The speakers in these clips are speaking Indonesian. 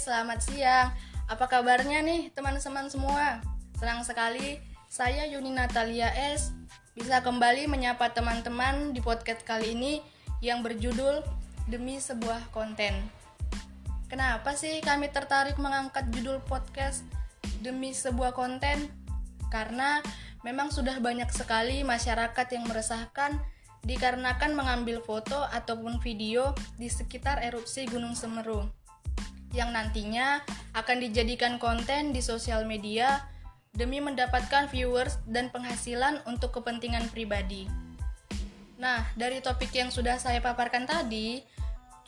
selamat siang. Apa kabarnya nih teman-teman semua? Senang sekali saya Yuni Natalia S bisa kembali menyapa teman-teman di podcast kali ini yang berjudul Demi Sebuah Konten. Kenapa sih kami tertarik mengangkat judul podcast Demi Sebuah Konten? Karena memang sudah banyak sekali masyarakat yang meresahkan dikarenakan mengambil foto ataupun video di sekitar erupsi Gunung Semeru yang nantinya akan dijadikan konten di sosial media demi mendapatkan viewers dan penghasilan untuk kepentingan pribadi. Nah, dari topik yang sudah saya paparkan tadi,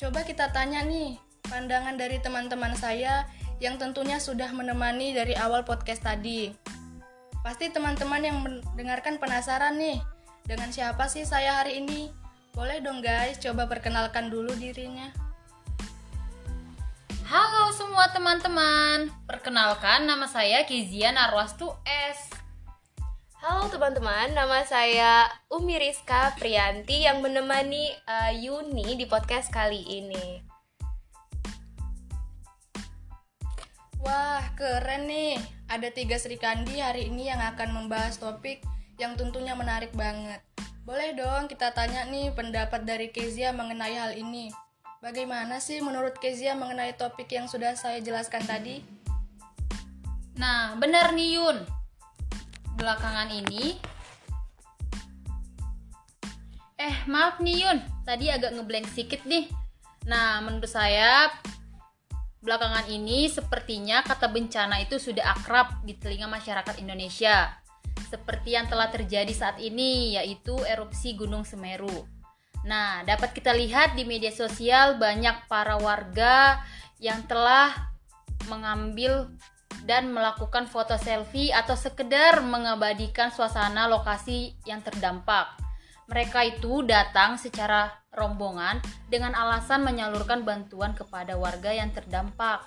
coba kita tanya nih pandangan dari teman-teman saya yang tentunya sudah menemani dari awal podcast tadi. Pasti teman-teman yang mendengarkan penasaran nih, dengan siapa sih saya hari ini? Boleh dong guys, coba perkenalkan dulu dirinya. Halo semua teman-teman, perkenalkan nama saya Kezia Narwastu S. Halo teman-teman, nama saya Umi Rizka Prianti yang menemani uh, Yuni di podcast kali ini. Wah, keren nih. Ada tiga Sri Kandi hari ini yang akan membahas topik yang tentunya menarik banget. Boleh dong kita tanya nih pendapat dari Kezia mengenai hal ini. Bagaimana sih menurut Kezia mengenai topik yang sudah saya jelaskan tadi? Nah, benar nih Yun. Belakangan ini Eh, maaf nih Yun, tadi agak ngeblank sedikit nih. Nah, menurut saya belakangan ini sepertinya kata bencana itu sudah akrab di telinga masyarakat Indonesia. Seperti yang telah terjadi saat ini, yaitu erupsi Gunung Semeru. Nah, dapat kita lihat di media sosial banyak para warga yang telah mengambil dan melakukan foto selfie atau sekedar mengabadikan suasana lokasi yang terdampak. Mereka itu datang secara rombongan dengan alasan menyalurkan bantuan kepada warga yang terdampak.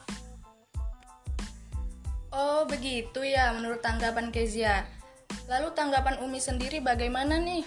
Oh, begitu ya menurut tanggapan Kezia. Lalu tanggapan Umi sendiri bagaimana nih?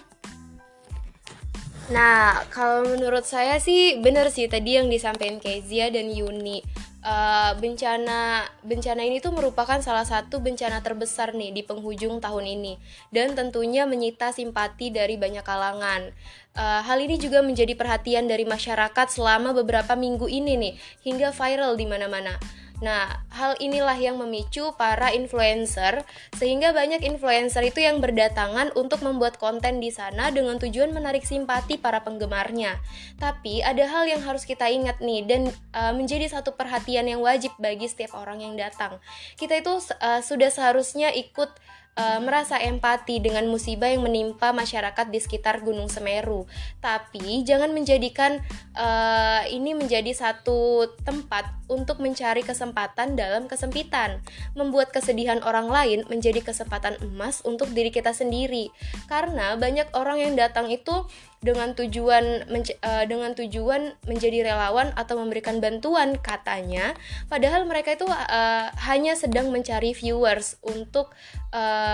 Nah, kalau menurut saya sih benar sih tadi yang disampaikan Kezia dan Yuni. Uh, bencana bencana ini tuh merupakan salah satu bencana terbesar nih di penghujung tahun ini dan tentunya menyita simpati dari banyak kalangan. Uh, hal ini juga menjadi perhatian dari masyarakat selama beberapa minggu ini nih hingga viral di mana-mana. Nah, hal inilah yang memicu para influencer sehingga banyak influencer itu yang berdatangan untuk membuat konten di sana dengan tujuan menarik simpati para penggemarnya. Tapi ada hal yang harus kita ingat nih dan uh, menjadi satu perhatian yang wajib bagi setiap orang yang datang. Kita itu uh, sudah seharusnya ikut uh, merasa empati dengan musibah yang menimpa masyarakat di sekitar Gunung Semeru. Tapi jangan menjadikan uh, ini menjadi satu tempat untuk mencari kesempatan dalam kesempitan, membuat kesedihan orang lain menjadi kesempatan emas untuk diri kita sendiri. Karena banyak orang yang datang itu dengan tujuan uh, dengan tujuan menjadi relawan atau memberikan bantuan katanya padahal mereka itu uh, hanya sedang mencari viewers untuk uh,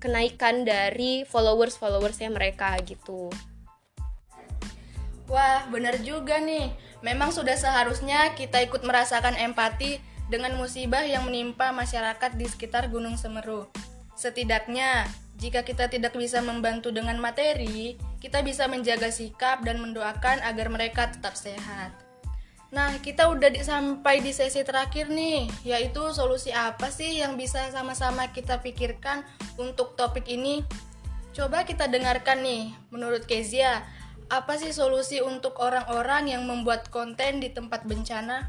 kenaikan dari followers followersnya mereka gitu. Wah benar juga nih. Memang sudah seharusnya kita ikut merasakan empati dengan musibah yang menimpa masyarakat di sekitar Gunung Semeru. Setidaknya jika kita tidak bisa membantu dengan materi, kita bisa menjaga sikap dan mendoakan agar mereka tetap sehat. Nah, kita udah di, sampai di sesi terakhir nih, yaitu solusi apa sih yang bisa sama-sama kita pikirkan untuk topik ini? Coba kita dengarkan nih, menurut Kezia, apa sih solusi untuk orang-orang yang membuat konten di tempat bencana?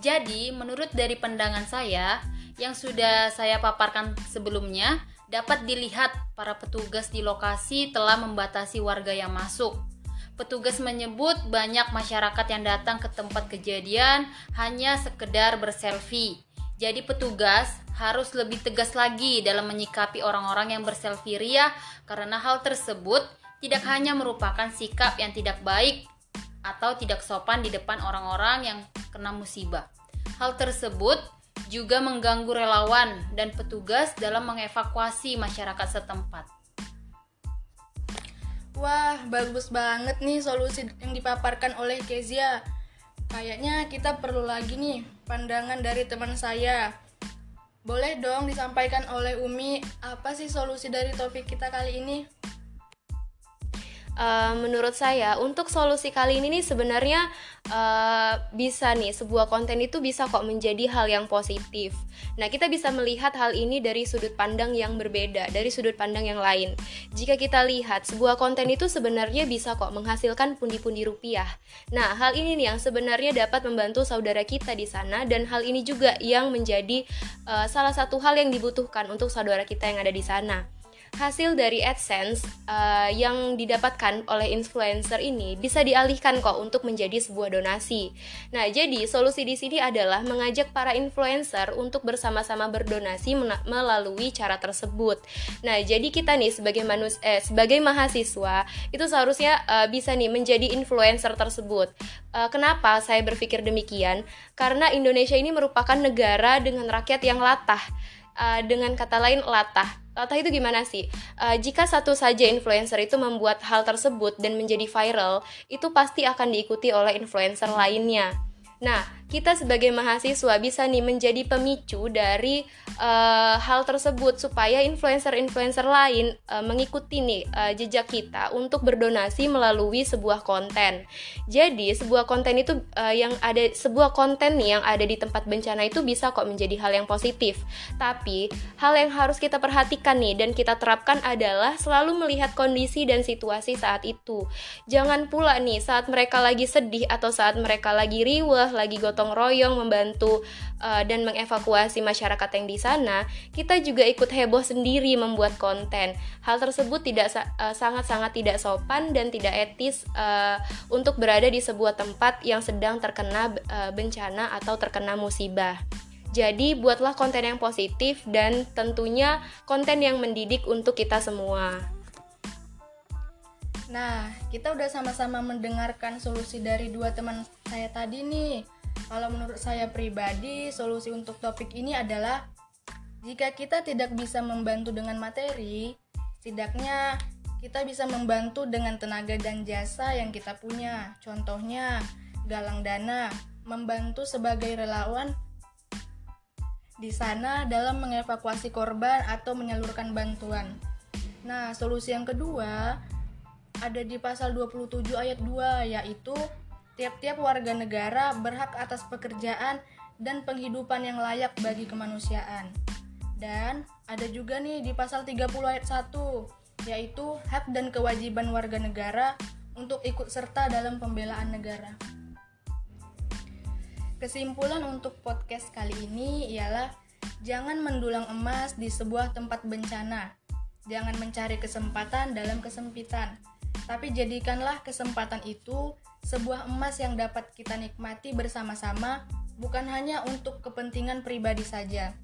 Jadi, menurut dari pandangan saya, yang sudah saya paparkan sebelumnya, dapat dilihat para petugas di lokasi telah membatasi warga yang masuk. Petugas menyebut banyak masyarakat yang datang ke tempat kejadian hanya sekedar berselfie. Jadi petugas harus lebih tegas lagi dalam menyikapi orang-orang yang berselfie ria karena hal tersebut tidak hanya merupakan sikap yang tidak baik atau tidak sopan di depan orang-orang yang kena musibah. Hal tersebut juga mengganggu relawan dan petugas dalam mengevakuasi masyarakat setempat. Wah, bagus banget nih solusi yang dipaparkan oleh Kezia. kayaknya kita perlu lagi nih pandangan dari teman saya. Boleh dong disampaikan oleh Umi apa sih solusi dari topik kita kali ini? Uh, menurut saya untuk solusi kali ini nih sebenarnya uh, bisa nih sebuah konten itu bisa kok menjadi hal yang positif. Nah kita bisa melihat hal ini dari sudut pandang yang berbeda dari sudut pandang yang lain. Jika kita lihat sebuah konten itu sebenarnya bisa kok menghasilkan pundi-pundi rupiah. Nah hal ini nih yang sebenarnya dapat membantu saudara kita di sana dan hal ini juga yang menjadi uh, salah satu hal yang dibutuhkan untuk saudara kita yang ada di sana hasil dari AdSense uh, yang didapatkan oleh influencer ini bisa dialihkan kok untuk menjadi sebuah donasi. Nah, jadi solusi di sini adalah mengajak para influencer untuk bersama-sama berdonasi melalui cara tersebut. Nah, jadi kita nih sebagai manus eh, sebagai mahasiswa itu seharusnya uh, bisa nih menjadi influencer tersebut. Uh, kenapa saya berpikir demikian? Karena Indonesia ini merupakan negara dengan rakyat yang latah. Uh, dengan kata lain latah Latah itu gimana sih? Uh, jika satu saja influencer itu membuat hal tersebut dan menjadi viral, itu pasti akan diikuti oleh influencer lainnya. Nah, kita sebagai mahasiswa bisa nih menjadi pemicu dari uh, hal tersebut supaya influencer-influencer lain uh, mengikuti nih uh, jejak kita untuk berdonasi melalui sebuah konten. Jadi sebuah konten itu uh, yang ada sebuah konten nih yang ada di tempat bencana itu bisa kok menjadi hal yang positif. Tapi hal yang harus kita perhatikan nih dan kita terapkan adalah selalu melihat kondisi dan situasi saat itu. Jangan pula nih saat mereka lagi sedih atau saat mereka lagi riweh, lagi gotong gotong royong membantu uh, dan mengevakuasi masyarakat yang di sana, kita juga ikut heboh sendiri membuat konten. Hal tersebut tidak uh, sangat-sangat tidak sopan dan tidak etis uh, untuk berada di sebuah tempat yang sedang terkena uh, bencana atau terkena musibah. Jadi, buatlah konten yang positif dan tentunya konten yang mendidik untuk kita semua. Nah, kita udah sama-sama mendengarkan solusi dari dua teman saya tadi nih. Kalau menurut saya pribadi, solusi untuk topik ini adalah jika kita tidak bisa membantu dengan materi, setidaknya kita bisa membantu dengan tenaga dan jasa yang kita punya. Contohnya, galang dana, membantu sebagai relawan di sana dalam mengevakuasi korban atau menyalurkan bantuan. Nah, solusi yang kedua ada di pasal 27 ayat 2 yaitu Tiap-tiap warga negara berhak atas pekerjaan dan penghidupan yang layak bagi kemanusiaan. Dan ada juga nih di pasal 30 ayat 1, yaitu hak dan kewajiban warga negara untuk ikut serta dalam pembelaan negara. Kesimpulan untuk podcast kali ini ialah jangan mendulang emas di sebuah tempat bencana. Jangan mencari kesempatan dalam kesempitan, tapi jadikanlah kesempatan itu sebuah emas yang dapat kita nikmati bersama-sama, bukan hanya untuk kepentingan pribadi saja.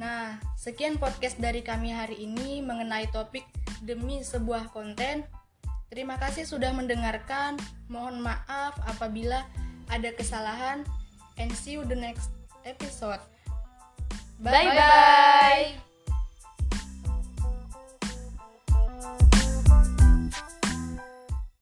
Nah, sekian podcast dari kami hari ini mengenai topik demi sebuah konten. Terima kasih sudah mendengarkan. Mohon maaf apabila ada kesalahan. And see you the next episode. Bye bye. bye.